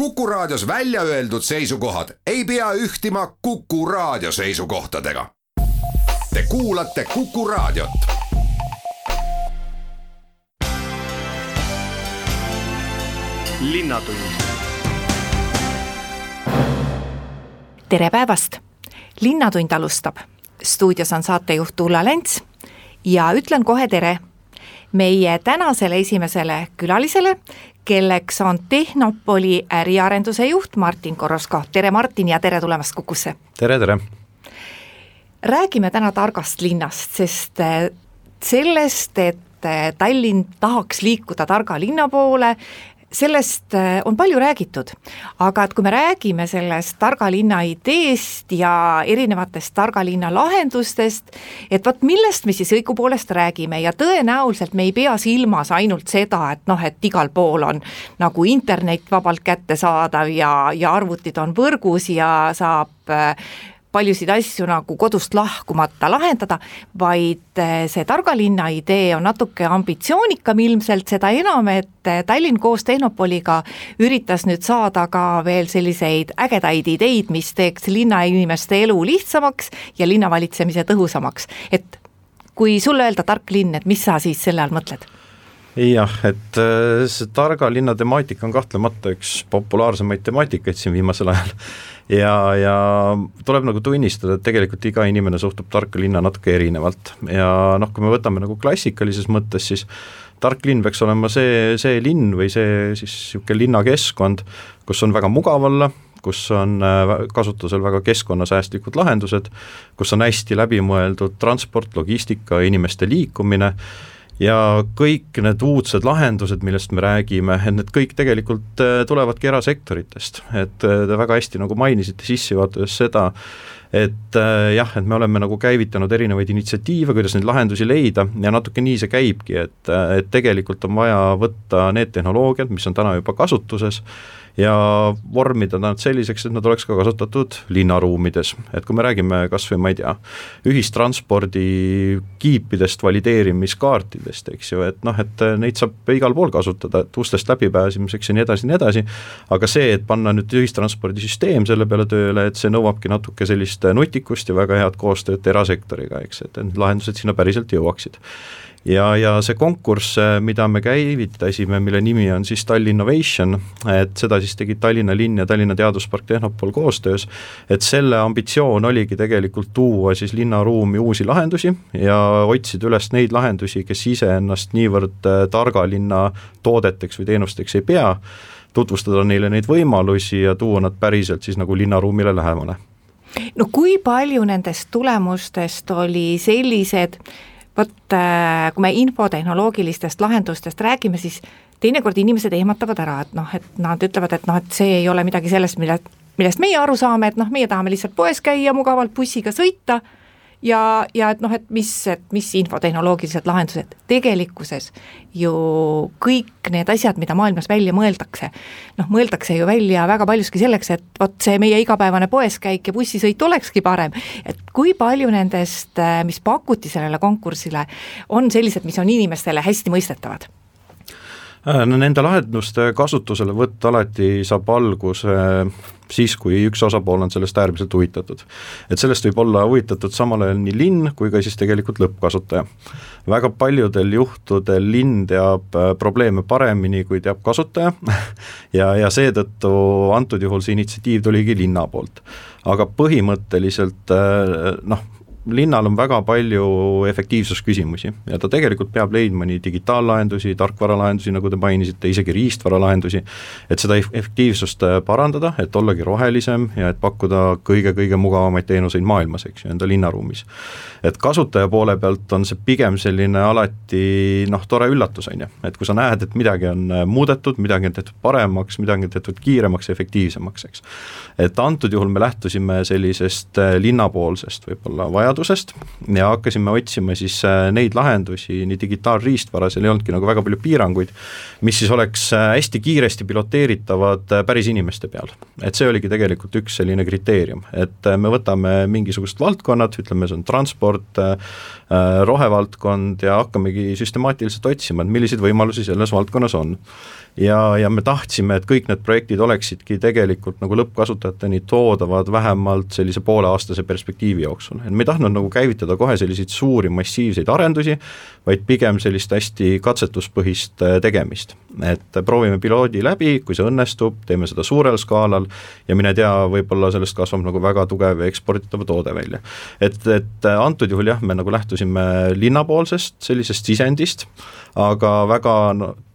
Kuku Raadios välja öeldud seisukohad ei pea ühtima Kuku Raadio seisukohtadega. Te kuulate Kuku Raadiot. tere päevast, Linnatund alustab. stuudios on saatejuht Ulla Lents ja ütlen kohe tere meie tänasele esimesele külalisele, kelleks on Tehnopoli äriarenduse juht Martin Korosko. tere, Martin, ja tere tulemast Kukusse! tere, tere! räägime täna targast linnast, sest äh, sellest, et äh, Tallinn tahaks liikuda targa linna poole, sellest äh, on palju räägitud, aga et kui me räägime sellest targa linna ideest ja erinevatest targa linna lahendustest, et vot millest me siis õigupoolest räägime? Ja tõenäoliselt me ei pea silmas ainult seda, et noh, et igal pool on nagu internet vabalt kättesaadav ja, ja arvutid on võrgus ja saab äh, paljusid asju nagu kodust lahkumata lahendada, vaid eh, see targa linna idee on natuke ambitsioonikam ilmselt, seda enam, et eh, Tallinn koos Tehnopoliga üritas nüüd saada ka veel selliseid ägedaid ideid, mis teeks linnainimeste elu lihtsamaks ja linnavalitsemise tõhusamaks, et kui sulle öelda tark linn, et mis sa siis selle all mõtled? Jah, et eh, see targa linna temaatika on kahtlemata üks populaarsemaid temaatikaid siin viimasel ajal. Ja, ja tuleb nagu tunnistada, et tegelikult iga inimene suhtub tarka linna natuke erinevalt. Ja noh, kui me võtame nagu klassikalises mõttes, siis tark linn peaks olema see, see linn või see siis niisugune linnakeskkond, kus on väga mugav olla, kus on äh, kasutusel väga keskkonnasäästlikud lahendused, kus on hästi läbimõeldud transport, logistika, inimeste liikumine ja kõik need uudsed lahendused, millest me räägime, et need kõik tegelikult äh, tulevadki erasektoritest, et äh, te väga hästi nagu mainisite sissejuhatuses seda, et äh, jah, et me oleme nagu käivitanud erinevaid initsiatiive, kuidas neid lahendusi leida ja natuke nii see käibki, et, et tegelikult on vaja võtta need tehnoloogiad, mis on täna juba kasutuses, ja vormida nad selliseks, et nad oleks ka kasutatud linnaruumides, et kui me räägime kas või ma ei tea, ühistranspordi kiipidest, valideerimiskaartidest, eks ju, et noh, et neid saab igal pool kasutada, et ustest läbipääsemiseks ja nii edasi, nii edasi, aga see, et panna nüüd ühistranspordisüsteem selle peale tööle, et see nõuabki natuke sellist nutikust ja väga head koostööd erasektoriga, eks, et need lahendused sinna päriselt jõuaksid ja, ja see konkurss, äh, mida me käivitasime, mille nimi on siis Tallinn Innovation, et seda siis tegid Tallinna linn ja Tallinna Teaduspark Tehnopol koostöös, et selle ambitsioon oligi tegelikult tuua siis linnaruumi uusi lahendusi ja otsida üles neid lahendusi, kes iseennast niivõrd äh, targa linna toodeteks või teenusteks ei pea, tutvustada neile neid võimalusi ja tuua nad päriselt siis nagu linnaruumile lähemale. No kui palju nendest tulemustest oli sellised vot äh, kui me infotehnoloogilistest lahendustest räägime, siis teinekord inimesed ehmatavad ära, et noh, et nad ütlevad, et noh, et see ei ole midagi sellest, mille, millest meie aru saame, et noh, meie tahame lihtsalt poes käia, mugavalt bussiga sõita ja, ja et noh, et mis, et mis infotehnoloogilised lahendused, tegelikkuses ju kõik need asjad, mida maailmas välja mõeldakse, noh, mõeldakse ju välja väga paljuski selleks, et vot see meie igapäevane poeskäik ja bussisõit olekski parem. et kui palju nendest, mis pakuti sellele konkursile, on sellised, mis on inimestele hästi mõistetavad nende lahenduste kasutuselevõtt alati saab alguse siis, kui üks osapool on sellest äärmiselt huvitatud. et sellest võib olla huvitatud samal ajal nii linn kui ka siis tegelikult lõppkasutaja. väga paljudel juhtudel linn teab äh, probleeme paremini, kui teab kasutaja ja, ja seetõttu antud juhul see initsiatiiv tuligi linna poolt. aga põhimõtteliselt äh, noh, linnal on väga palju efektiivsusküsimusi ja ta tegelikult peab leidma nii digitaallahendusi, tarkvaralahendusi, nagu te mainisite, isegi riistvaralahendusi, et seda efektiivsust äh, parandada, et ollagi rohelisem ja et pakkuda kõige-kõige mugavamaid teenuseid maailmas, eks ju, enda linnaruumis. et kasutaja poole pealt on see pigem selline alati noh, tore üllatus, on ju, et kui sa näed, et midagi on äh, muudetud, midagi on tehtud paremaks, midagi on tehtud kiiremaks efektiivsemaks, eks. et antud juhul me lähtusime sellisest äh, linnapoolsest võib-olla vajadusest, vajadusest ja hakkasime otsima siis äh, neid lahendusi, nii digitaalriistvara, seal ei olnudki nagu väga palju piiranguid, mis siis oleks äh, hästi kiiresti piloteeritavad äh, päris inimeste peal. et see oligi tegelikult üks selline kriteerium, et me võtame mingisugused valdkonnad, ütleme, see on transport, rohevaldkond ja hakkamegi süstemaatiliselt otsima, et milliseid võimalusi selles valdkonnas on ja, ja me tahtsime, et kõik need projektid oleksidki tegelikult nagu lõppkasutajateni toodavad vähemalt sellise pooleaastase perspektiivi jooksul, et me ei tahtnud nagu käivitada kohe selliseid suuri massiivseid arendusi, vaid pigem sellist hästi katsetuspõhist äh, tegemist. et proovime piloodi läbi, kui see õnnestub, teeme seda suurel skaalal ja mine tea, võib-olla sellest kasvab nagu väga tugev eksporditav toode välja. et, et antud juhul jah, me nagu lähtusime linnapoolsest sellisest sisendist, aga väga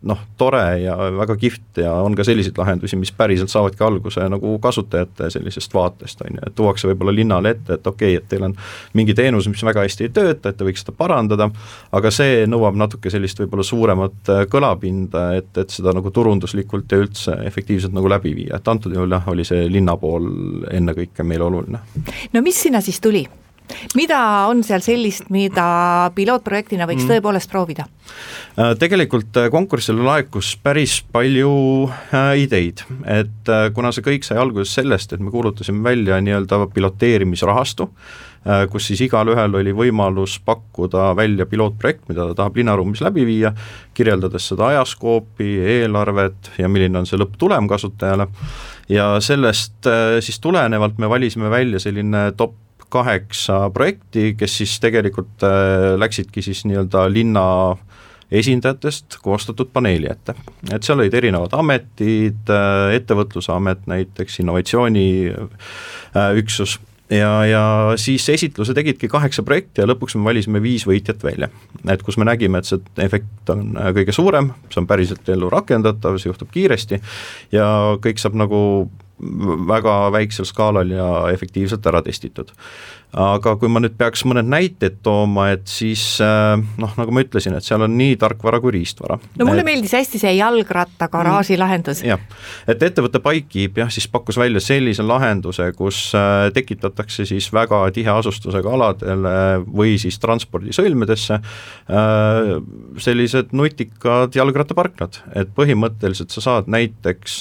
noh, tore ja väga kihvt ja on ka selliseid lahendusi, mis päriselt saavadki alguse nagu kasutajate sellisest vaatest, on ju, et tuuakse võib-olla linnale ette, et okei okay,, et teil on mingi teenus, mis väga hästi ei tööta, et te võiks seda parandada, aga see nõuab natuke sellist võib-olla suuremat äh, kõlapinda, et, et seda nagu turunduslikult ja üldse efektiivselt nagu läbi viia, et antud juhul jah, oli see linna pool ennekõike meile oluline. no mis sinna siis tuli? Mida on seal sellist, mida pilootprojektina võiks mm. tõepoolest proovida? Äh, tegelikult äh, konkursile laekus päris palju äh, ideid, et kuna see kõik sai alguse sellest, et me kuulutasime välja nii-öelda piloteerimisrahastu, kus siis igalühel oli võimalus pakkuda välja pilootprojekt, mida ta tahab linnaruumis läbi viia, kirjeldades seda ajaskoopi, eelarvet ja milline on see lõpptulem kasutajale, ja sellest siis tulenevalt me valisime välja selline top kaheksa projekti, kes siis tegelikult äh, läksidki siis nii-öelda linna esindajatest koostatud paneeli ette. et seal olid erinevad ametid, äh, ettevõtluse amet näiteks, innovatsiooniüksus äh, ja, ja siis esitluse tegidki kaheksa projekti ja lõpuks me valisime viis võitjat välja. et kus me nägime, et see efekt on kõige suurem, see on päriselt ellu rakendatav, see juhtub kiiresti ja kõik saab nagu väga väiksel skaalal ja efektiivselt ära testitud aga kui ma nüüd peaks mõned näited tooma, et siis äh, noh, nagu ma ütlesin, et seal on nii tarkvara kui riistvara. no mulle et, meeldis hästi see jalgrattagaraaži mm, lahendus. jah, et ettevõte Bikekeep jah, siis pakkus välja sellise lahenduse, kus äh, tekitatakse siis väga tihe asustusega aladele või siis transpordisõlmedesse äh, sellised nutikad jalgrattaparklad, et põhimõtteliselt sa saad näiteks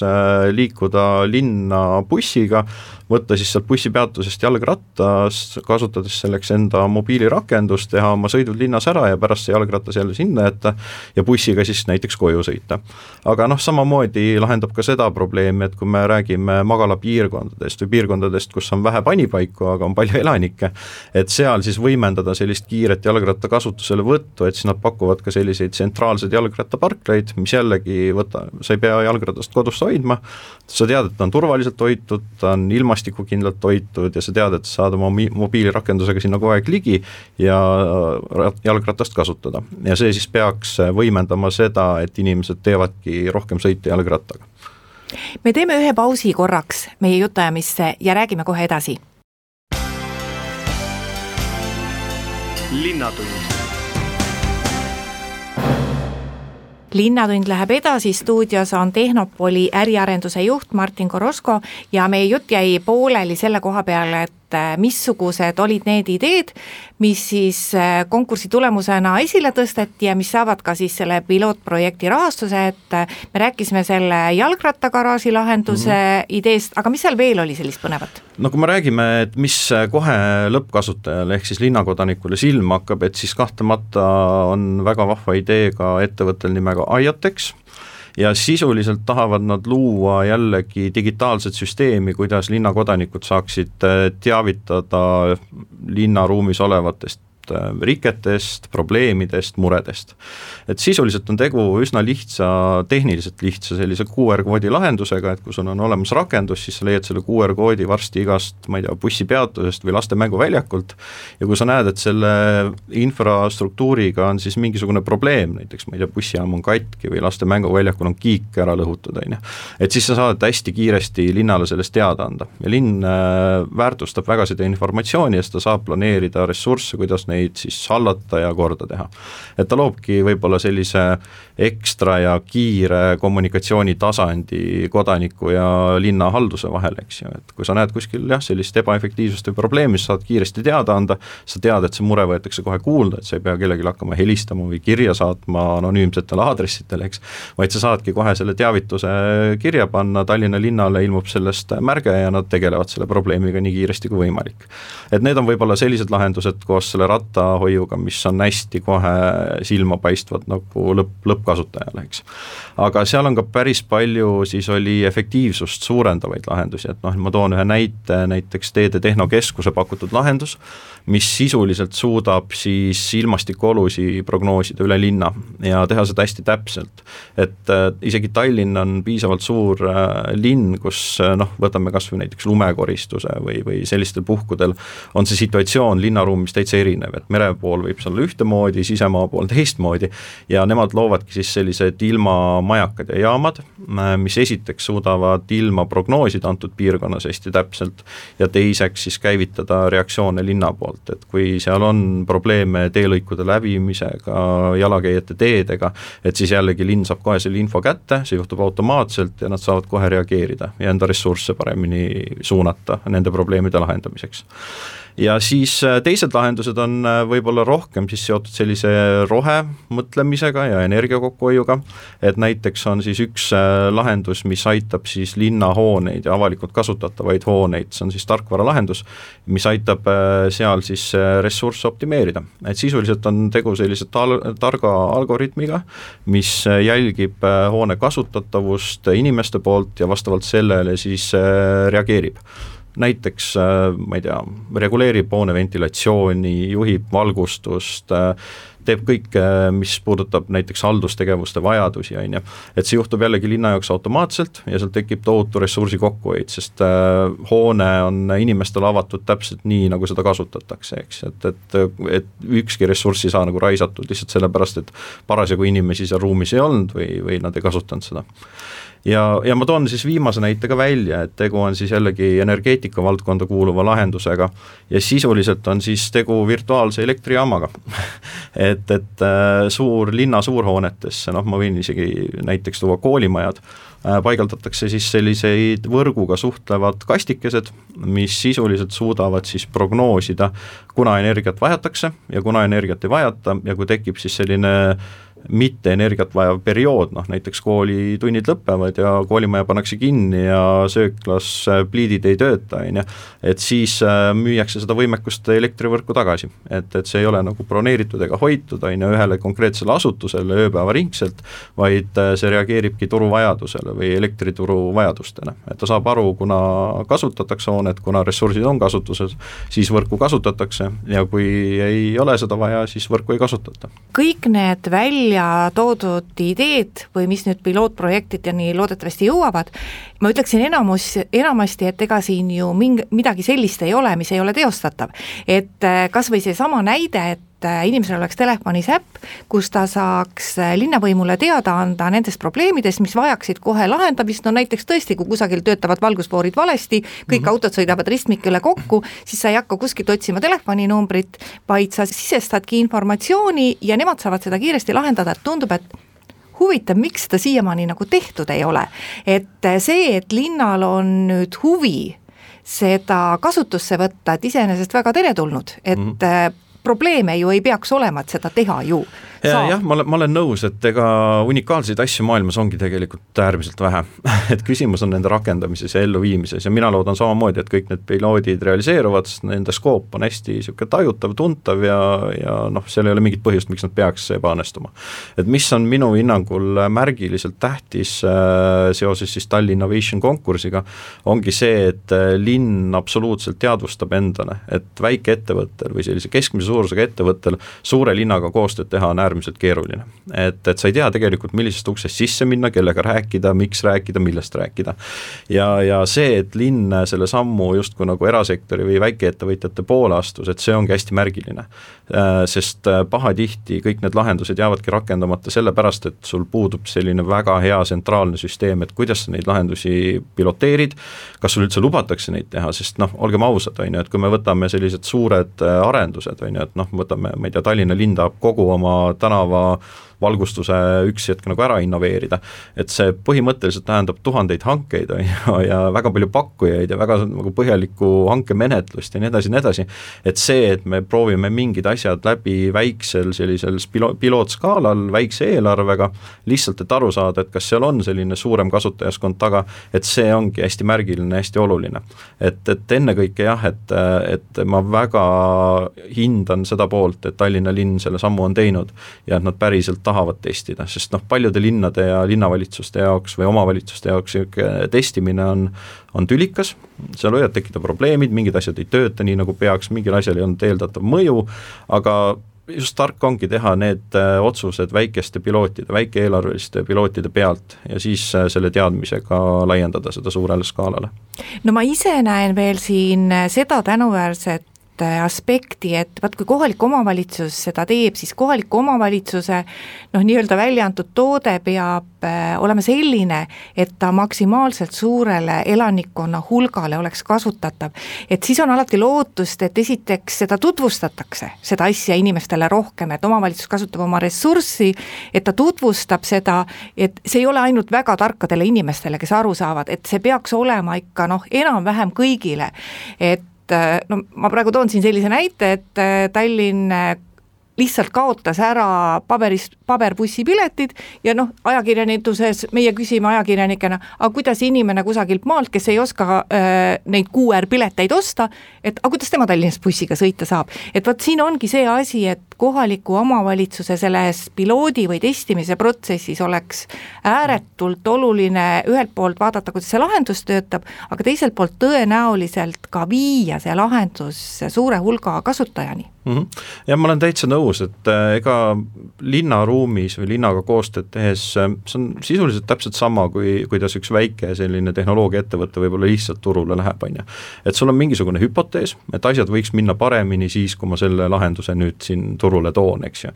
liikuda linna bussiga, võtta siis sealt bussipeatusest jalgrattas, kasutades selleks enda mobiilirakendust, teha oma sõidud linnas ära ja pärast see jalgratas jälle sinna jätta ja bussiga siis näiteks koju sõita. aga noh, samamoodi lahendab ka seda probleemi, et kui me räägime magalapiirkondadest või piirkondadest, kus on vähe panipaiku, aga on palju elanikke, et seal siis võimendada sellist kiiret jalgratta kasutuselevõttu, et siis nad pakuvad ka selliseid tsentraalseid jalgrattaparklaid, mis jällegi võta, sa ei pea jalgratast kodus hoidma, sa tead, et ta on turvaliselt hoitud, ta on ilmastikukindlalt hoitud ja sa tead, et sa saad oma mobiilirakendusega sinna kogu aeg ligi ja jalgratast kasutada. ja see siis peaks võimendama seda, et inimesed teevadki rohkem sõite jalgrattaga. me teeme ühe pausi korraks meie jutuajamisse ja räägime kohe edasi. linnatund linnatund läheb edasi, stuudios on Tehnopoli äriarenduse juht Martin Korosko ja meie jutt jäi pooleli selle koha peale, et äh, missugused olid need ideed, mis siis äh, konkursi tulemusena esile tõsteti ja mis saavad ka siis selle pilootprojekti rahastuse, et äh, me rääkisime selle jalgrattagaraaži lahenduse mm -hmm. ideest, aga mis seal veel oli sellist põnevat? no kui me räägime, et mis kohe lõppkasutajale ehk siis linnakodanikule silma hakkab, et siis kahtlemata on väga vahva idee ka ettevõttel nimega IoTex ja sisuliselt tahavad nad luua jällegi digitaalset süsteemi, kuidas linnakodanikud saaksid teavitada linnaruumis olevatest Äh, riketest, probleemidest, muredest. et sisuliselt on tegu üsna lihtsa, tehniliselt lihtsa sellise QR-koodi lahendusega, et kui sul on olemas rakendus, siis sa leiad selle QR-koodi varsti igast, ma ei tea, bussipeatusest või laste mänguväljakult ja kui sa näed, et selle infrastruktuuriga on siis mingisugune probleem, näiteks ma ei tea, bussijaam on katki või laste mänguväljakul on kiik ära lõhutud, on ju, et siis sa saad hästi kiiresti linnale sellest teada anda ja linn äh, väärtustab väga seda informatsiooni ja siis ta saab planeerida ressursse, kuidas neid neid siis hallata ja korda teha. et ta loobki võib-olla sellise ekstra ja kiire kommunikatsioonitasandi kodaniku ja linnahalduse vahel, eks ju, et kui sa näed kuskil jah, sellist ebaefektiivsust või probleemi, sa saad kiiresti teada anda, sa tead, et see mure võetakse kohe kuulda, et sa ei pea kellelegi hakkama helistama või kirja saatma anonüümsetele aadressidele, eks, vaid sa saadki kohe selle teavituse kirja panna, Tallinna linnale ilmub sellest märge ja nad tegelevad selle probleemiga nii kiiresti kui võimalik. et need on võib-olla sellised lahendused koos selle rat-, rattahoiuga, mis on hästi kohe silmapaistvad nagu lõpp, lõpp lõppkasutajale, eks. aga seal on ka päris palju siis oli efektiivsust suurendavaid lahendusi, et noh, ma toon ühe näite, näiteks Teede Tehnokeskuse pakutud lahendus, mis sisuliselt suudab siis ilmastikuolusi prognoosida üle linna ja teha seda hästi täpselt. et äh, isegi Tallinn on piisavalt suur äh, linn, kus äh, noh, võtame kas või näiteks lumekoristuse või, või sellistel puhkudel on see situatsioon linnaruumis täitsa erinev, et mere pool võib olla ühtemoodi, sisemaa pool teistmoodi ja nemad loovadki siis sellised ilmamajakad ja jaamad, äh, mis esiteks suudavad ilma prognoosida antud piirkonnas hästi täpselt ja teiseks siis käivitada reaktsioone linna poolt, et kui seal on probleeme teelõikude läbimisega, jalakäijate teedega, et siis jällegi linn saab kohe selle info kätte, see juhtub automaatselt ja nad saavad kohe reageerida ja enda ressursse paremini suunata nende probleemide lahendamiseks ja siis äh, teised lahendused on äh, võib-olla rohkem siis seotud sellise rohemõtlemisega ja energia kokkuhoiuga, et näiteks on siis üks äh, lahendus, mis aitab siis linnahooneid ja avalikult kasutatavaid hooneid, see on siis tarkvaralahendus, mis aitab seal siis ressursse optimeerida, et sisuliselt on tegu sellise tal-, targa algoritmiga, mis jälgib hoone kasutatavust inimeste poolt ja vastavalt sellele siis reageerib näiteks äh, ma ei tea, reguleerib hoone ventilatsiooni, juhib valgustust, äh, teeb kõike, mis puudutab näiteks haldustegevuste vajadusi, on ju. et see juhtub jällegi linna jaoks automaatselt ja sealt tekib tohutu ressursi kokkuhoid, sest äh, hoone on inimestele avatud täpselt nii, nagu seda kasutatakse, eks, et, et, et ükski ressurss ei saa nagu raisatud lihtsalt sellepärast, et parasjagu inimesi seal ruumis ei olnud või, või nad ei kasutanud seda ja, ja ma toon siis viimase näite ka välja, et tegu on siis jällegi energeetika valdkonda kuuluva lahendusega ja sisuliselt on siis tegu virtuaalse elektrijaamaga. Et, et äh, suur, linna suurhoonetesse, noh, ma võin isegi näiteks tuua koolimajad äh,, paigaldatakse siis selliseid võrguga suhtlevad kastikesed, mis sisuliselt suudavad siis prognoosida, kuna energiat vajatakse ja kuna energiat ei vajata ja kui tekib siis selline äh, mitte energiat vajav periood, noh näiteks koolitunnid lõpevad ja koolimaja pannakse kinni ja sööklas äh, pliidid ei tööta, on ju, et siis äh, müüakse seda võimekust elektrivõrku tagasi. et, et see ei ole nagu broneeritud ega hoitud, on ju, ühele konkreetsele asutusele ööpäevaringselt, vaid äh, see reageeribki turuvajadusele või elektrituru vajadustele. et ta saab aru, kuna kasutatakse hoonet, kuna ressursid on kasutuses, siis võrku kasutatakse ja kui ei ole seda vaja, siis võrku ei kasutata. kõik need välja välja toodud ideed või mis nüüd pilootprojektideni loodetavasti jõuavad, ma ütleksin enamus, enamasti, et ega siin ju mingi, midagi sellist ei ole, mis ei ole teostatav. et äh, kas või seesama näide, et äh, inimesel oleks telefonis äpp, kus ta saaks äh, linnavõimule teada anda nendest probleemidest, mis vajaksid kohe lahendamist, no näiteks tõesti, kui kusagil töötavad valgusfoorid valesti, kõik mm -hmm. autod sõidavad ristmikele kokku, siis sa ei hakka kuskilt otsima telefoninumbrit, vaid sa sisestadki informatsiooni ja nemad saavad seda kiiresti lahendada, et tundub, et huvitav, miks seda siiamaani nagu tehtud ei ole. et see, et linnal on nüüd huvi seda kasutusse võtta, et iseenesest väga teretulnud, et mm -hmm probleeme ju ei peaks olema, et seda teha ju ja,. jah, ma olen, ma olen nõus, et ega unikaalseid asju maailmas ongi tegelikult äärmiselt vähe et küsimus on nende rakendamises ja elluviimises ja mina loodan samamoodi, et kõik need piloodid realiseeruvad, sest nende skoop on hästi niisugune tajutav, tuntav ja, ja noh, seal ei ole mingit põhjust, miks nad peaks ebaõnnestuma. et mis on minu hinnangul märgiliselt tähtis äh, seoses siis Tallinna Innovation konkursiga, ongi see, et äh, linn absoluutselt teadvustab endale, et väikeettevõttel või sellise keskmise suurusega ettevõttel suure linnaga koostööd teha on äärmiselt keeruline. et, et sa ei tea tegelikult, millisest uksest sisse minna, kellega rääkida, miks rääkida, millest rääkida. ja, ja see, et linn selle sammu justkui nagu erasektori või väikeettevõtjate poole astus, et see ongi hästi märgiline. Äh, sest äh, pahatihti kõik need lahendused jäävadki rakendamata sellepärast, et sul puudub selline väga hea tsentraalne süsteem, et kuidas sa neid lahendusi piloteerid, kas sul üldse lubatakse neid teha, sest noh, olgem ausad, on ju, et kui me võtame sellised suured äh, arendused, on ju, et noh, võtame, ma ei tea, Tallinna linn tahab kogu oma tänava valgustuse üks hetk nagu ära innoveerida. et see põhimõtteliselt tähendab tuhandeid hankeid, on ju, ja väga palju pakkujaid ja väga nagu põhjalikku hankemenetlust ja nii edasi ja nii edasi, et see, et me proovime mingid asjad läbi väiksel sellisel pilo-, pilootskaalal, väikse eelarvega, lihtsalt et aru saada, et kas seal on selline suurem kasutajaskond taga, et see ongi hästi märgiline, hästi oluline. et, et ennekõike jah, et, et ma väga hindan seda poolt, et Tallinna linn selle sammu on teinud ja et nad päriselt tahavad testida, sest noh, paljude linnade ja linnavalitsuste jaoks või omavalitsuste jaoks niisugune testimine on, on tülikas, seal võivad tekkida probleemid, mingid asjad ei tööta nii, nagu peaks, mingil asjal ei olnud eeldatav mõju, aga just tark ongi teha need äh, otsused väikeste pilootide, väikeeelarveliste pilootide pealt ja siis äh, selle teadmisega laiendada seda suurele skaalale. no ma ise näen veel siin seda tänuväärset Äh, aspekti, et vaat kui kohalik omavalitsus seda teeb, siis kohaliku omavalitsuse noh, nii-öelda välja antud toode peab äh, olema selline, et ta maksimaalselt suurele elanikkonna hulgale oleks kasutatav. et siis on alati lootust, et esiteks seda tutvustatakse, seda asja inimestele rohkem, et omavalitsus kasutab oma ressurssi, et ta tutvustab seda, et see ei ole ainult väga tarkadele inimestele, kes aru saavad, et see peaks olema ikka noh, enam-vähem kõigile, et Äh, no ma praegu toon siin sellise näite, et äh, Tallinn äh, lihtsalt kaotas ära paberist, paberbussipiletid ja noh, ajakirjanduses meie küsime ajakirjanikena, aga kuidas inimene kusagilt maalt, kes ei oska äh, neid QR-pileteid osta, et aga kuidas tema Tallinnas bussiga sõita saab, et vot siin ongi see asi, et kohaliku omavalitsuse selles piloodi või testimise protsessis oleks ääretult oluline ühelt poolt vaadata, kuidas see lahendus töötab, aga teiselt poolt tõenäoliselt ka viia see lahendus suure hulga kasutajani mm. -hmm. ja ma olen täitsa nõus, et äh, ega linnaruumis või linnaga koostööd tehes äh, see on sisuliselt täpselt sama, kui, kuidas üks väike selline tehnoloogiaettevõte võib-olla lihtsalt turule läheb, on ju. et sul on mingisugune hüpotees, et asjad võiks minna paremini siis, kui ma selle lahenduse nüüd siin turule toon, eks ju.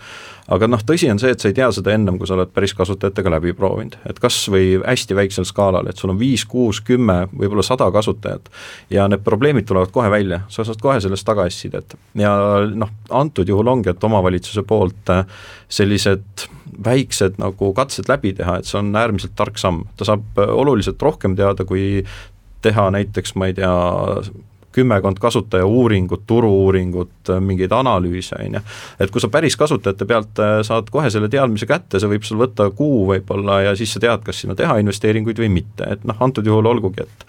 aga noh, tõsi on see, et sa ei tea seda ennem, kui sa oled päris kasutajatega läbi proovinud, et kas või hästi väiksel skaalal, et sul on viis, kuus, kümme, võib-olla sada kasutajat ja need probleemid tulevad kohe välja, sa saad kohe sellest tagasisidet. ja noh, antud juhul ongi, et omavalitsuse poolt äh, sellised väiksed nagu katsed läbi teha, et see on äärmiselt tark samm, ta saab äh, oluliselt rohkem teada, kui teha näiteks, ma ei tea, kümmekond kasutajauuringut, turu-uuringut, äh, mingeid analüüse, on ju. et kui sa päris kasutajate pealt saad kohe selle teadmise kätte, see võib sul võtta kuu võib-olla ja siis sa tead, kas sinna teha investeeringuid või mitte, et noh, antud juhul olgugi, et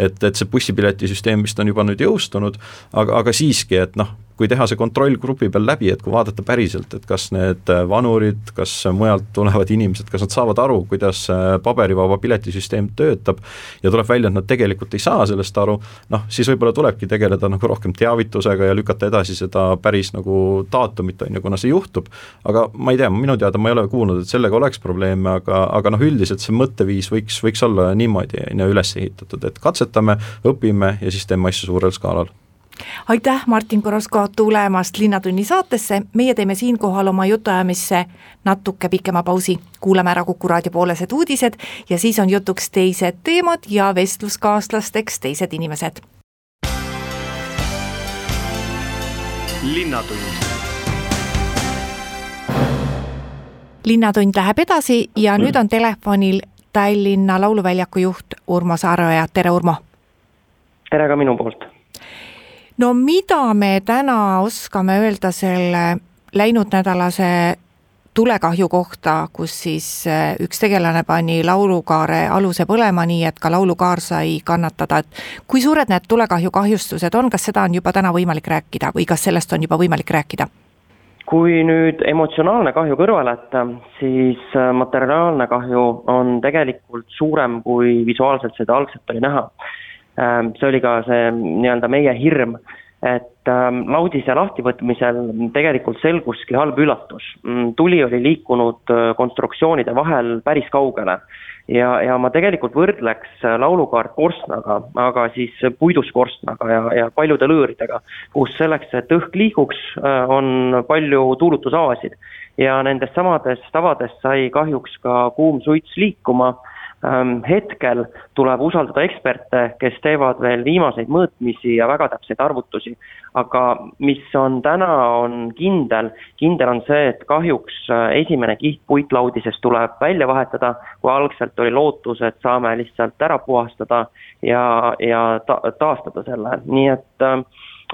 et, et see bussipiletisüsteem vist on juba nüüd jõustunud, aga, aga siiski, et noh, kui teha see kontroll grupi peal läbi, et kui vaadata päriselt, et kas need äh, vanurid, kas mujalt tulevad inimesed, kas nad saavad aru, kuidas äh, paberivaba piletisüsteem töötab ja tuleb välja, et nad tegelikult ei saa sellest aru, noh, siis võib-olla tulebki tegeleda nagu rohkem teavitusega ja lükata edasi seda päris nagu daatumit, on ju, kuna see juhtub, aga ma ei tea, minu teada ma ei ole kuulnud, et sellega oleks probleeme, aga, aga noh, üldiselt see mõtteviis võiks, võiks olla niimoodi, on ju, üles ehitatud, et katsetame, õpime ja siis teeme asju suurel skaalal aitäh, Martin Korosko tulemast Linnatunni saatesse, meie teeme siinkohal oma jutuajamisse natuke pikema pausi, kuulame ära Kuku raadio poolesed uudised ja siis on jutuks teised teemad ja vestluskaaslasteks teised inimesed. linnatund linnatund läheb edasi ja nüüd on telefonil Tallinna Lauluväljaku juht Urmo Saareoja, tere Urmo! tere ka minu poolt! No mida me täna oskame öelda selle läinud nädalase tulekahju kohta, kus siis eh, üks tegelane pani laulukaare aluse põlema, nii et ka laulukaar sai kannatada, et kui suured need tulekahju kahjustused on, kas seda on juba täna võimalik rääkida või kas sellest on juba võimalik rääkida? kui nüüd emotsionaalne kahju kõrvale jätta, siis eh, materiaalne kahju on tegelikult suurem, kui visuaalselt seda algselt oli näha see oli ka see nii-öelda meie hirm, et ähm, laudise lahtivõtmisel tegelikult selguski halb üllatus. Mm, tuli oli liikunud äh, konstruktsioonide vahel päris kaugele ja, ja ma tegelikult võrdleks äh, laulukaart korstnaga, aga siis puidust korstnaga ja, ja paljude lõõridega, kus selleks, et õhk liiguks, äh, on palju tuulutusavasid. ja nendest samadest tavadest sai kahjuks ka kuum suits liikuma Ähm, hetkel tuleb usaldada eksperte, kes teevad veel viimaseid mõõtmisi ja väga täpseid arvutusi. aga mis on täna, on kindel, kindel on see, et kahjuks äh, esimene kiht puitlaudisest tuleb välja vahetada, kui algselt oli lootus, et saame lihtsalt ära puhastada ja, ja ta-, taastada selle, nii et äh,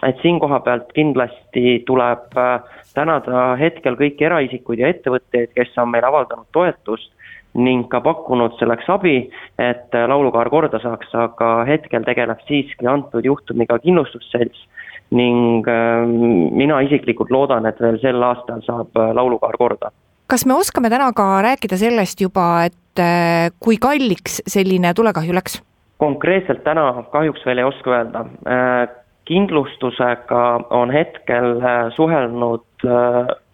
et siin koha pealt kindlasti tuleb äh, tänada hetkel kõiki eraisikuid ja ettevõtteid, kes on meile avaldanud toetust ning ka pakkunud selleks abi, et laulukaar korda saaks, aga hetkel tegeleb siiski antud juhtumiga kindlustusselts ning ähm, mina isiklikult loodan, et veel sel aastal saab laulukaar korda kas me oskame täna ka rääkida sellest juba, et äh, kui kalliks selline tulekahju läks? konkreetselt täna kahjuks veel ei oska öelda. Äh, kindlustusega on hetkel suhelnud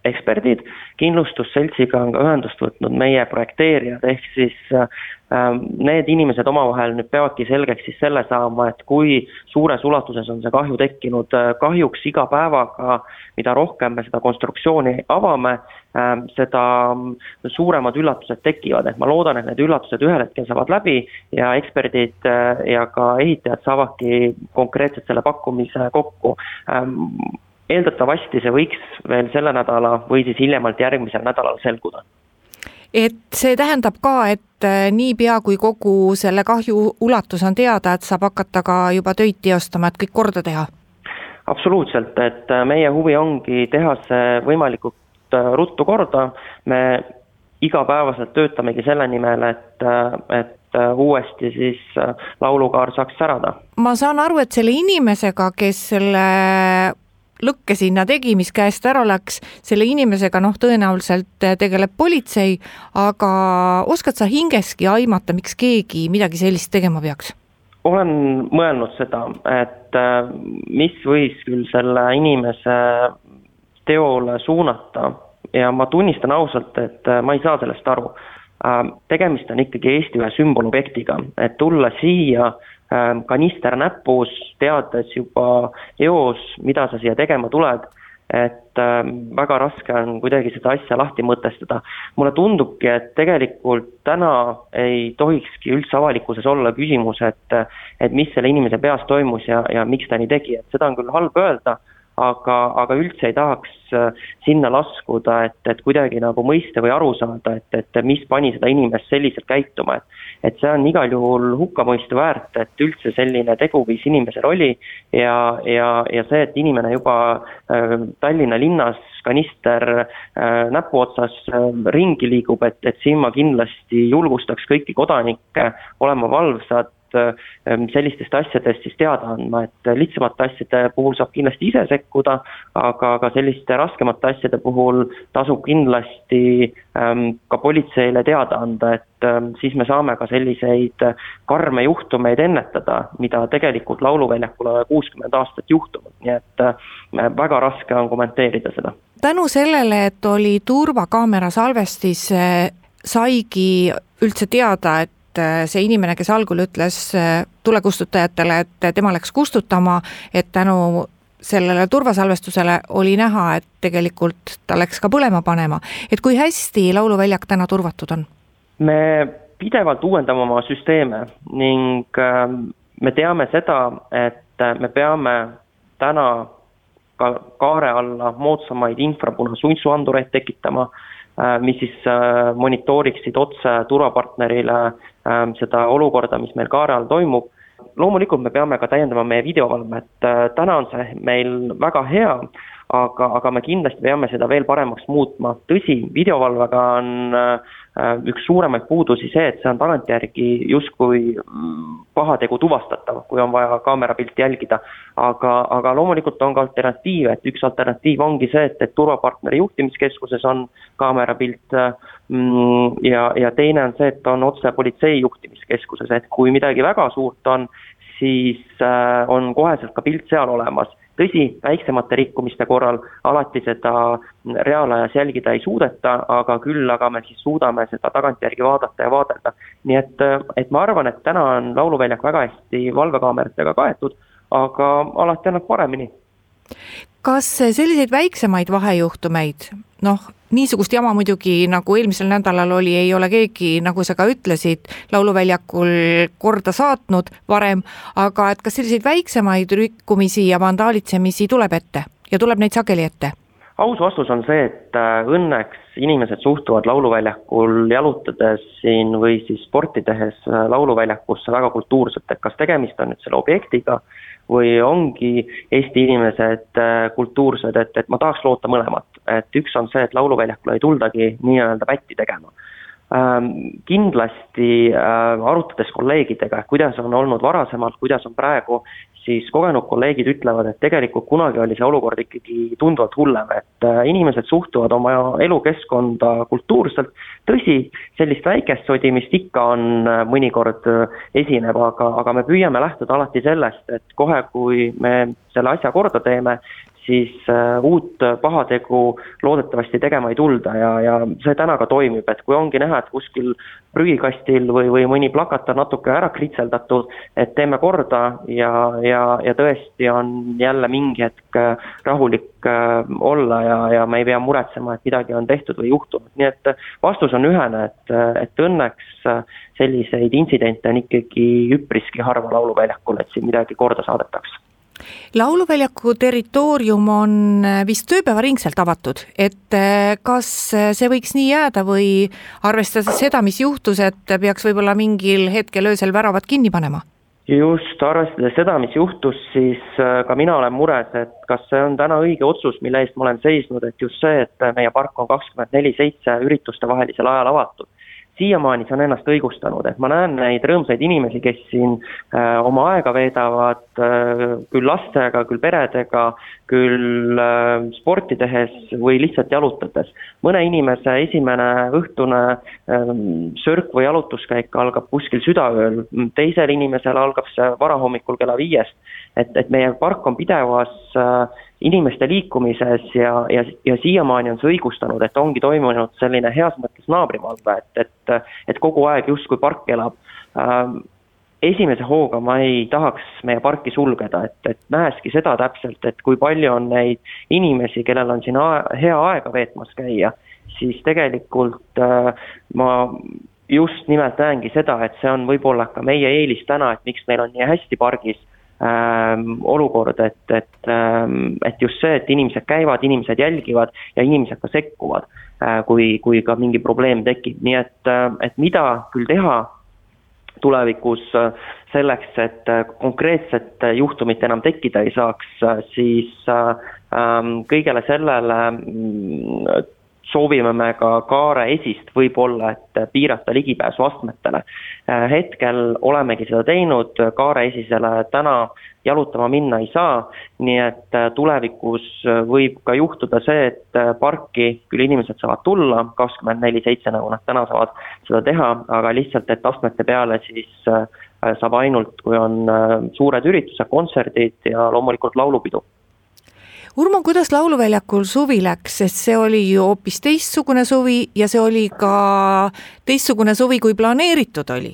eksperdid, kindlustusseltsiga on ka ühendust võtnud meie projekteerijad, ehk siis ähm, need inimesed omavahel nüüd peavadki selgeks siis selle saama, et kui suures ulatuses on see kahju tekkinud, kahjuks iga päevaga, mida rohkem me seda konstruktsiooni avame, seda suuremad üllatused tekivad, et ma loodan, et need üllatused ühel hetkel saavad läbi ja eksperdid äh, ja ka ehitajad saavadki konkreetselt selle pakkumise kokku. Ähm, eeldatavasti see võiks veel selle nädala või siis hiljemalt järgmisel nädalal selguda. et see tähendab ka, et äh, niipea, kui kogu selle kahju ulatus on teada, et saab hakata ka juba töid teostama, et kõik korda teha? absoluutselt, et äh, meie huvi ongi teha see võimalikult äh, ruttu korda, me igapäevaselt töötamegi selle nimel, et, et uuesti siis laulukaar saaks särada. ma saan aru, et selle inimesega, kes selle lõkke sinna tegi, mis käest ära läks, selle inimesega noh, tõenäoliselt tegeleb politsei, aga oskad sa hingeski aimata, miks keegi midagi sellist tegema peaks? olen mõelnud seda, et äh, mis võis küll selle inimese teole suunata ja ma tunnistan ausalt, et äh, ma ei saa sellest aru. Äh, tegemist on ikkagi Eesti ühe sümbolobjektiga, et tulla siia äh, kanister näpus, teades juba eos, mida sa siia tegema tuled, et ähm, väga raske on kuidagi seda asja lahti mõtestada. mulle tundubki, et tegelikult täna ei tohikski üldse avalikkuses olla küsimus, et et mis selle inimese peas toimus ja, ja miks ta nii tegi, et seda on küll halb öelda aga, aga üldse ei tahaks äh, sinna laskuda, et, et kuidagi nagu mõista või aru saada, et, et mis pani seda inimest selliselt käituma, et et see on igal juhul hukkamõistu väärt, et üldse selline teguviis inimesel oli ja, ja, ja see, et inimene juba äh, Tallinna linnas kanister äh, näpuotsas ringi liigub, et, et siin ma kindlasti julgustaks kõiki kodanikke olema valvsad sellistest asjadest siis teada andma, et lihtsamate asjade puhul saab kindlasti ise sekkuda, aga ka selliste raskemate asjade puhul tasub kindlasti ähm, ka politseile teada anda, et ähm, siis me saame ka selliseid karme juhtumeid ennetada, mida tegelikult Lauluväljakul on kuuskümmend aastat juhtunud, nii et väga raske on kommenteerida seda. tänu sellele, et oli turvakaamera salvestis, äh, saigi üldse teada, et et äh, see inimene, kes algul ütles äh, tulekustutajatele, et tema läks kustutama, et tänu sellele turvasalvestusele oli näha, et tegelikult ta läks ka põlema panema. et kui hästi Lauluväljak täna turvatud on? me pidevalt uuendame oma süsteeme ning me teame seda, et äh, me peame täna ka kaare alla moodsamaid infrapunasuitsuandureid tekitama, mis siis monitooriksid otse turvapartnerile Ähm, seda olukorda, mis meil kaare all toimub. loomulikult me peame ka täiendama meie videovalvet, äh, täna on see meil väga hea, aga, aga me kindlasti peame seda veel paremaks muutma, tõsi, videovalvega on äh, üks suuremaid puudusi see, et see on tagantjärgi justkui mm, pahategu tuvastatav, kui on vaja kaamerapilti jälgida. aga, aga loomulikult on ka alternatiive, et üks alternatiiv ongi see, et, et turvapartneri juhtimiskeskuses on kaamerapilt mm, ja, ja teine on see, et on otse politsei juhtimiskeskuses, et kui midagi väga suurt on, siis äh, on koheselt ka pilt seal olemas tõsi, väiksemate rikkumiste korral alati seda reaalajas jälgida ei suudeta, aga küll aga me siis suudame seda tagantjärgi vaadata ja vaadelda. nii et, et ma arvan, et täna on lauluväljak väga hästi valvekaameratega kaetud, aga alati annab paremini kas selliseid väiksemaid vahejuhtumeid, noh, niisugust jama muidugi nagu eelmisel nädalal oli, ei ole keegi, nagu sa ka ütlesid, Lauluväljakul korda saatnud varem, aga et kas selliseid väiksemaid rikkumisi ja vandaalitsemisi tuleb ette ja tuleb neid sageli ette? aus vastus on see, et äh, õnneks inimesed suhtuvad Lauluväljakul jalutades siin või siis sporti tehes äh, Lauluväljakusse väga kultuurselt, et kas tegemist on nüüd selle objektiga või ongi Eesti inimesed äh, kultuursed, et, et ma tahaks loota mõlemat. Et üks on see, et Lauluväljakule ei tuldagi nii-öelda pätti tegema. ähm, kindlasti äh, arutades kolleegidega, kuidas on olnud varasemalt, kuidas on praegu, siis kogenud kolleegid ütlevad, et tegelikult kunagi oli see olukord ikkagi tunduvalt hullem, et äh, inimesed suhtuvad oma elukeskkonda kultuurselt, tõsi, sellist väikest sodimist ikka on, äh, mõnikord äh, esineb, aga, aga me püüame lähtuda alati sellest, et kohe, kui me selle asja korda teeme, siis äh, uut pahategu loodetavasti tegema ei tulda ja, ja see täna ka toimib, et kui ongi näha, et kuskil prügikastil või, või mõni plakat on natuke ära kritseldatud, et teeme korda ja, ja, ja tõesti on jälle mingi hetk äh, rahulik äh, olla ja, ja me ei pea muretsema, et midagi on tehtud või juhtunud, nii et vastus on ühene, et, et õnneks selliseid intsidente on ikkagi üpriski harva Lauluväljakul, et siin midagi korda saadetakse lauluväljaku territoorium on äh, vist ööpäevaringselt avatud, et äh, kas äh, see võiks nii jääda või arvestades seda, mis juhtus, et peaks võib-olla mingil hetkel öösel väravad kinni panema? just, arvestades seda, mis juhtus, siis ka mina olen mures, et kas see on täna õige otsus, mille eest ma olen seisnud, et just see, et meie park on kakskümmend neli seitse ürituste vahelisel ajal avatud siiamaani see on ennast õigustanud, et ma näen neid rõõmsaid inimesi, kes siin äh, oma aega veedavad äh, küll lastega, küll peredega, küll äh, sporti tehes või lihtsalt jalutades. mõne inimese esimene õhtune äh, sörk või jalutuskäik algab kuskil südaööl, teisel inimesel algab see varahommikul kella viiest. et, et meie park on pidevas äh, inimeste liikumises ja, ja, ja siiamaani on see õigustanud, et ongi toimunud selline heas mõttes naabrivalve, et, et, et kogu aeg justkui park elab. Ähm, esimese hooga ma ei tahaks meie parki sulgeda, et, et näeski seda täpselt, et kui palju on neid inimesi, kellel on siin hea aega veetmas käia, siis tegelikult äh, ma just nimelt näengi seda, et see on võib-olla ka meie eelis täna, et miks meil on nii hästi pargis olukord, et, et ähm,, et just see, et inimesed käivad, inimesed jälgivad ja inimesed ka sekkuvad äh,, kui, kui ka mingi probleem tekib, nii et äh,, et mida küll teha tulevikus äh, selleks, et konkreetset juhtumit enam tekkida ei saaks, siis ähm, kõigele sellele mm, soovime me ka kaare esist võib-olla, et piirata ligipääsu astmetele. Äh, hetkel olemegi seda teinud, kaare esisele täna jalutama minna ei saa, nii et äh, tulevikus võib ka juhtuda see, et äh, parki küll inimesed saavad tulla kakskümmend neli seitse, nagu nad täna saavad seda teha, aga lihtsalt, et astmete peale siis saab ainult, kui on suured üritused, kontserdid ja loomulikult laulupidu Urmo, kuidas Lauluväljakul suvi läks, sest see oli ju hoopis teistsugune suvi ja see oli ka teistsugune suvi, kui planeeritud oli?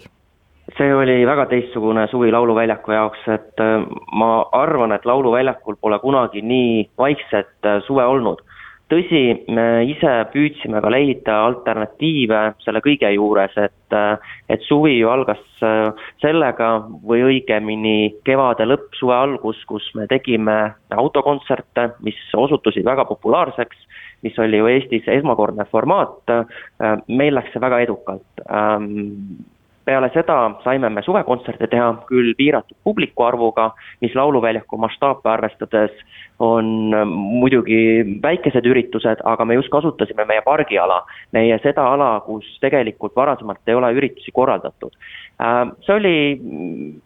see oli väga teistsugune suvi Lauluväljaku jaoks, et äh, ma arvan, et Lauluväljakul pole kunagi nii vaikset äh, suve olnud tõsi, me ise püüdsime ka leida alternatiive selle kõige juures, et, et suvi ju algas äh, sellega või õigemini kevade lõpp, suve algus, kus me tegime autokontserte, mis osutusid väga populaarseks, mis oli ju Eestis esmakordne formaat, äh, meil läks see väga edukalt. Ähm, peale seda saime me suvekontserte teha küll piiratud publiku arvuga, mis Lauluväljaku mastaape arvestades on ähm, muidugi väikesed üritused, aga me just kasutasime meie pargiala, meie seda ala, kus tegelikult varasemalt ei ole üritusi korraldatud. Ähm, see oli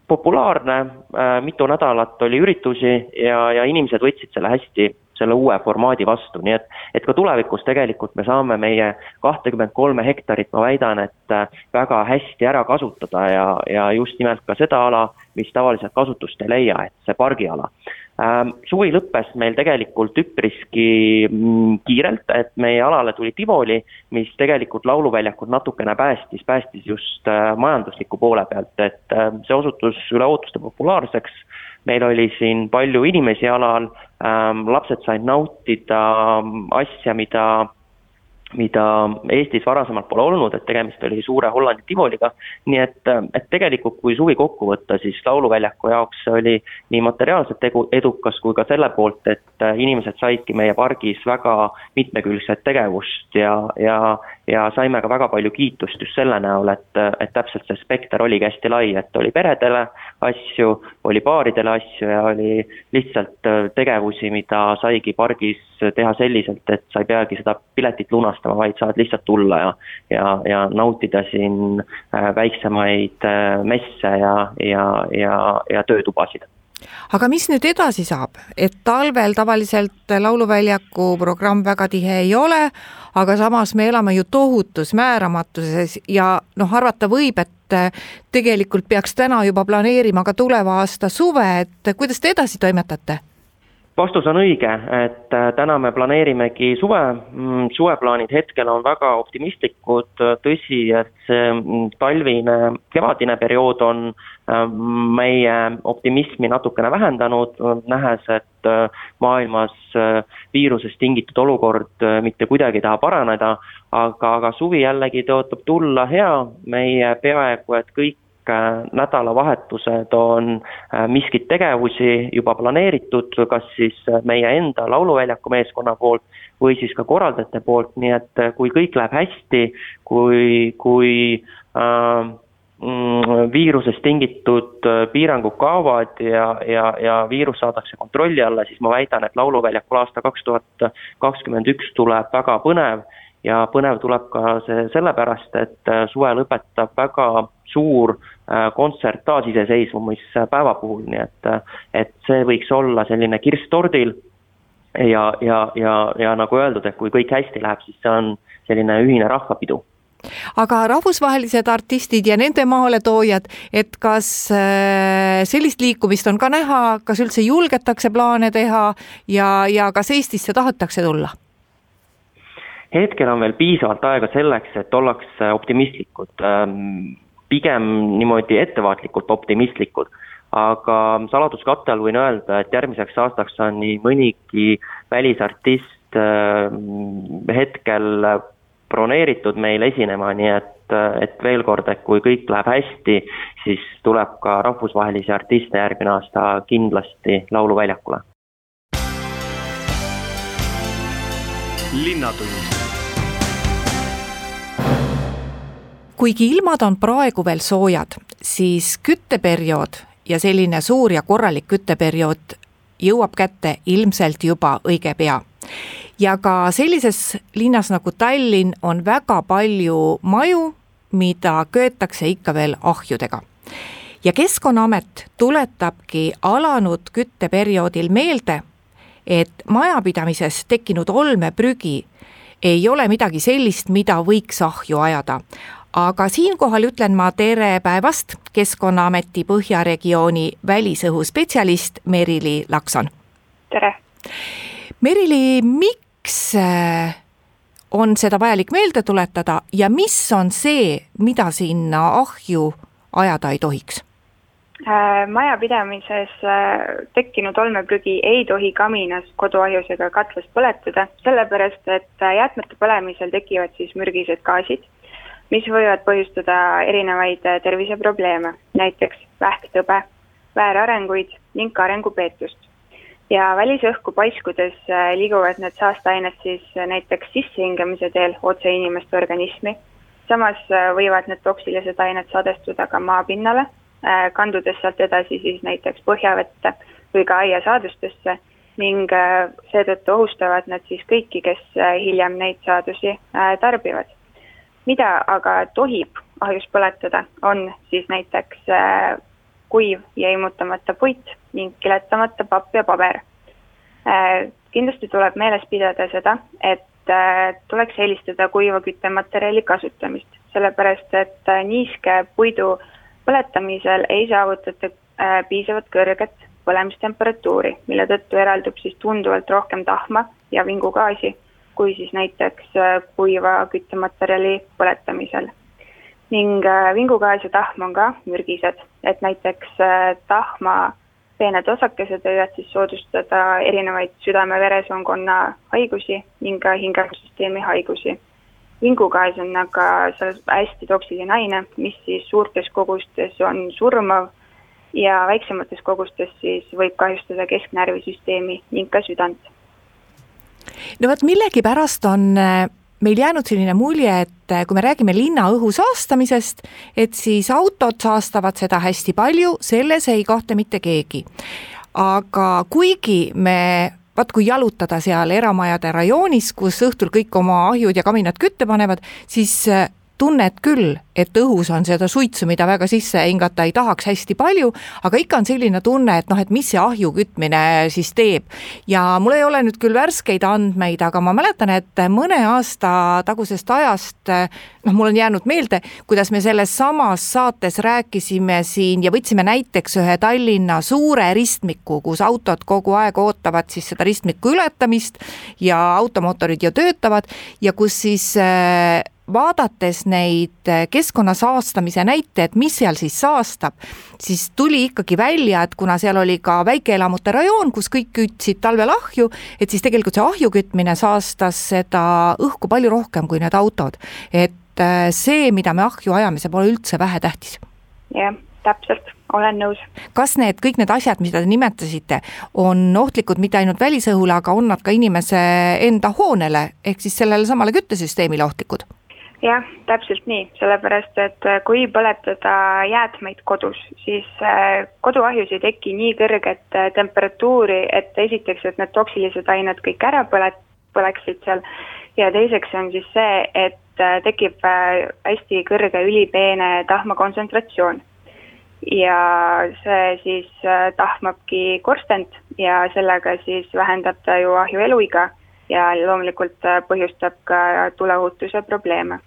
populaarne, äh, mitu nädalat oli üritusi ja, ja inimesed võtsid selle hästi selle uue formaadi vastu, nii et, et ka tulevikus tegelikult me saame meie kahtekümmet kolme hektarit, ma väidan, et äh, väga hästi ära kasutada ja, ja just nimelt ka seda ala, mis tavaliselt kasutust ei leia, et see pargiala. Ähm, suvi lõppes meil tegelikult üpriski mm, kiirelt, et meie alale tuli Tivoli, mis tegelikult Lauluväljakut natukene päästis, päästis just äh, majandusliku poole pealt, et äh, see osutus üle ootuste populaarseks meil oli siin palju inimesi alal. Ähm,, lapsed said nautida ähm, asja, mida mida Eestis varasemalt pole olnud, et tegemist oli suure Hollandi tivoliga, nii et, ähm, et tegelikult kui suvi kokku võtta, siis Lauluväljaku jaoks oli nii materiaalselt tegu, edukas kui ka selle poolt, et äh, inimesed saidki meie pargis väga mitmekülgset tegevust ja, ja ja saime ka väga palju kiitust just selle näol, et, et täpselt see spekter oligi hästi lai, et oli peredele asju, oli paaridele asju ja oli lihtsalt äh, tegevusi, mida saigi pargis teha selliselt, et sa ei peagi seda piletit lunastama, vaid saad lihtsalt tulla ja ja, ja nautida siin äh, väiksemaid äh, messe ja, ja, ja, ja töötubasid aga mis nüüd edasi saab, et talvel tavaliselt Lauluväljaku programm väga tihe ei ole, aga samas me elame ju tohutus määramatuses ja noh, arvata võib, et tegelikult peaks täna juba planeerima ka tuleva aasta suve, et kuidas te edasi toimetate? Vastus on õige, et äh, täna me planeerimegi suve, mm, suveplaanid hetkel on väga optimistlikud, tõsi, et see mm, talvine, kevadine periood on äh, meie optimismi natukene vähendanud, nähes, et äh, maailmas viirusest tingitud olukord mitte kuidagi ei taha paraneda, aga, aga suvi jällegi tõotab tulla hea, meie peaaegu et kõik nädalavahetused on äh, miskit tegevusi juba planeeritud, kas siis äh, meie enda Lauluväljaku meeskonna poolt või siis ka korraldajate poolt, nii et kui kõik läheb hästi, kui, kui äh, viirusest tingitud piirangud kaovad ja, ja, ja viirus saadakse kontrolli alla, siis ma väidan, et Lauluväljakul aasta kaks tuhat kakskümmend üks tuleb väga põnev ja põnev tuleb ka see sellepärast, et suve lõpetab väga suur äh, kontsert taasiseseisvumispäeva puhul, nii et, äh, et see võiks olla selline kirss tordil ja, ja, ja, ja nagu öeldud, et kui kõik hästi läheb, siis see on selline ühine rahvapidu aga rahvusvahelised artistid ja nende maaletoojad, et kas äh, sellist liikumist on ka näha, kas üldse julgetakse plaane teha ja, ja kas Eestisse tahetakse tulla? Hetkel on veel piisavalt aega selleks, et ollakse optimistlikud ähm, pigem niimoodi ettevaatlikult optimistlikud. aga saladuskatte all võin öelda, et järgmiseks aastaks on nii mõnigi välisartist äh, hetkel broneeritud meil esinema, nii et, et veel kord, et kui kõik läheb hästi, siis tuleb ka rahvusvahelisi artiste järgmine aasta kindlasti Lauluväljakule. Linnatund kuigi ilmad on praegu veel soojad, siis kütteperiood ja selline suur ja korralik kütteperiood jõuab kätte ilmselt juba õige pea. ja ka sellises linnas nagu Tallinn on väga palju maju, mida köetakse ikka veel ahjudega. ja Keskkonnaamet tuletabki alanud kütteperioodil meelde, et majapidamises tekkinud olmeprügi ei ole midagi sellist, mida võiks ahju ajada aga siinkohal ütlen ma tere päevast, Keskkonnaameti Põhja regiooni välisõhu spetsialist Merili Lakson. tere! Merili, miks äh, on seda vajalik meelde tuletada ja mis on see, mida sinna ahju ajada ei tohiks? Äh, majapidamises äh, tekkinud olmeprügi ei tohi kaminas, koduahjus ega katlas põletada, sellepärast et jäätmete põlemisel tekivad siis mürgised gaasid mis võivad põhjustada erinevaid äh, terviseprobleeme, näiteks vähktõbe, väärarenguid ning ka arengupeetust. ja välisõhku paiskudes äh, liiguvad need saasteained siis äh, näiteks sissehingamise teel otse inimeste organismi, samas võivad need toksilised ained sadestuda ka maapinnale, kandudes sealt edasi siis näiteks põhjavette või ka aiasaadustesse ning seetõttu ohustavad nad siis kõiki, kes hiljem neid saadusi tarbivad mida aga tohib ahjus põletada, on siis näiteks äh, kuiv ja immutamata puit ning kiletamata papp ja paber. Äh, kindlasti tuleb meeles pidada seda, et äh, tuleks eelistada kuiva küttematerjali kasutamist, sellepärast et niiske puidu põletamisel ei saavutata piisavalt kõrget põlemistemperatuuri, mille tõttu eraldub siis tunduvalt rohkem tahma ja vingugaasi kui siis näiteks äh, kuiva küttematerjali põletamisel. ning äh, vingugaas ja tahm on ka mürgised, et näiteks äh, tahma peened osakesed võivad siis soodustada erinevaid südame-veresoonkonna haigusi ning ka hingamissüsteemi haigusi. Vingugaas on aga hästi toksiline aine, mis siis suurtes kogustes on surmav ja väiksemates kogustes siis võib kahjustada kesknärvisüsteemi ning ka südant no vot millegipärast on äh, meil jäänud selline mulje, et äh, kui me räägime linna õhu saastamisest, et siis autod saastavad seda hästi palju, selles ei kahtle mitte keegi. aga kuigi me vaat kui jalutada seal eramajade rajoonis, kus õhtul kõik oma ahjud ja kaminad kütte panevad, siis äh, tunned küll, et õhus on seda suitsu, mida väga sisse hingata ei tahaks hästi palju, aga ikka on selline tunne, et noh, et mis see ahju kütmine siis teeb. ja mul ei ole nüüd küll värskeid andmeid, aga ma mäletan, et mõne aasta tagusest ajast noh, mul on jäänud meelde, kuidas me selles samas saates rääkisime siin ja võtsime näiteks ühe Tallinna suure ristmiku, kus autod kogu aeg ootavad siis seda ristmiku ületamist ja automootorid ju töötavad ja kus siis vaadates neid keskkonna saastamise näiteid, mis seal siis saastab, siis tuli ikkagi välja, et kuna seal oli ka väikeelamute rajoon, kus kõik kütsid talvel ahju, et siis tegelikult see ahju kütmine saastas seda õhku palju rohkem kui need autod. et äh, see, mida me ahju ajame, see pole üldse vähetähtis. jah, täpselt, olen nõus. kas need kõik need asjad, mida te nimetasite, on ohtlikud mitte ainult välisõhule, aga on nad ka inimese enda hoonele ehk siis sellele samale küttesüsteemile ohtlikud? Jah, täpselt nii, sellepärast et äh, kui põletada jäätmeid kodus, siis äh, koduahjus ei teki nii kõrget äh, temperatuuri, et esiteks, et need toksilised ained kõik ära põlet-, põleksid seal. Ja teiseks on siis see, et tekib hästi kõrge ülipeene tahma kontsentratsioon. ja see siis tahmabki korstent ja sellega siis vähendab ta ju ahju eluiga ja loomulikult põhjustab ka tuleohutuse probleeme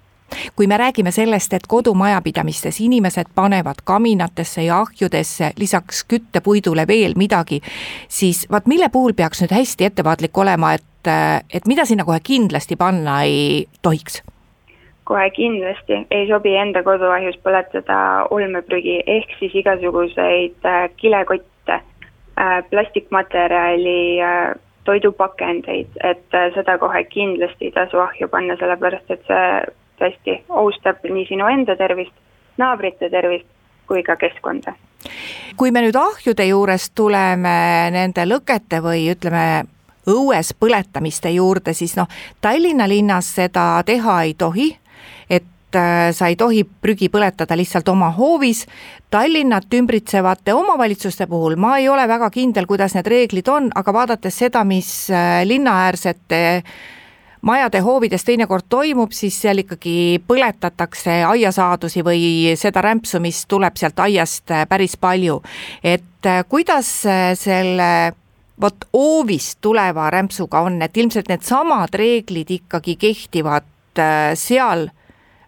kui me räägime sellest, et kodumajapidamistes inimesed panevad kaminatesse ja ahjudesse lisaks küttepuidule veel midagi, siis vaat mille puhul peaks nüüd hästi ettevaatlik olema, et, et mida sinna kohe kindlasti panna ei tohiks? kohe kindlasti ei sobi enda koduahjus põletada olmeprügi ehk siis igasuguseid äh, kilekotte, äh, plastikmaterjali, äh, toidupakendeid, et seda kohe kindlasti ei tasu ahju panna, sellepärast et see tõesti ohustab nii sinu enda tervist, naabrite tervist kui ka keskkonda. kui me nüüd ahjude juurest tuleme nende lõkete või ütleme, õues põletamiste juurde, siis noh, Tallinna linnas seda teha ei tohi, äh, sa ei tohi prügi põletada lihtsalt oma hoovis. Tallinnat ümbritsevate omavalitsuste puhul ma ei ole väga kindel, kuidas need reeglid on, aga vaadates seda, mis äh, linnaäärsete majade hoovides teinekord toimub, siis seal ikkagi põletatakse aiasaadusi või seda rämpsu, mis tuleb sealt aiast äh, päris palju. et äh, kuidas äh, selle vot hoovist tuleva rämpsuga on, et ilmselt needsamad reeglid ikkagi kehtivad seal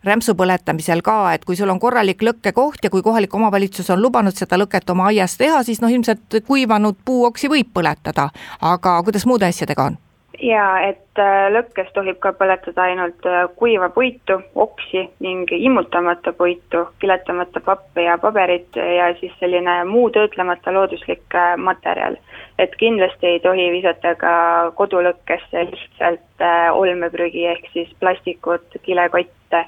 rämpsu põletamisel ka, et kui sul on korralik lõkkekoht ja kui kohalik omavalitsus on lubanud seda lõket oma aias teha, siis noh, ilmselt kuivanud puuoksi võib põletada, aga kuidas muude asjadega on? jaa, et äh, lõkkes tohib ka põletada ainult äh, kuiva puitu, oksi ning immutamata puitu, piletamata pappi ja paberit ja siis selline muu töötlemata looduslik äh, materjal. et kindlasti ei tohi visata ka kodulõkkesse lihtsalt olmeprügi ehk siis plastikut, kilekotte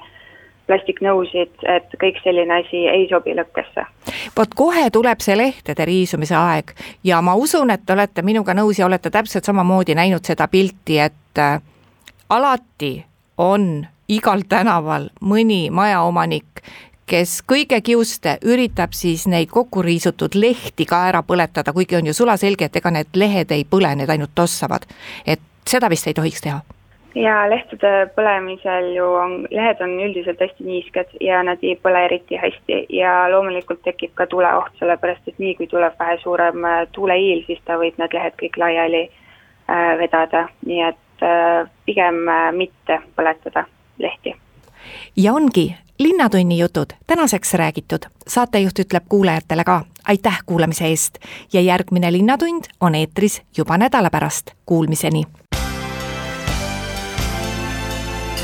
plastiknõusid, et kõik selline asi ei sobi lõkkesse. vot kohe tuleb see lehtede riisumise aeg ja ma usun, et te olete minuga nõus ja olete täpselt samamoodi näinud seda pilti, et äh, alati on igal tänaval mõni majaomanik, kes kõige kiuste üritab siis neid kokku riisutud lehti ka ära põletada, kuigi on ju sulaselge, et ega need lehed ei põle, need ainult tossavad. et seda vist ei tohiks teha ja lehtede põlemisel ju on, lehed on üldiselt hästi niisked ja nad ei põle eriti hästi. Ja loomulikult tekib ka tuleoht, sellepärast et nii kui tuleb vähe suurem äh, tuuleiil, siis ta võib need lehed kõik laiali äh, vedada, nii et äh, pigem äh, mitte põletada lehti. ja ongi Linnatunni jutud tänaseks räägitud, saatejuht ütleb kuulajatele ka aitäh kuulamise eest! Ja järgmine Linnatund on eetris juba nädala pärast, kuulmiseni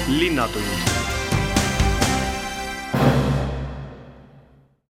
linnatund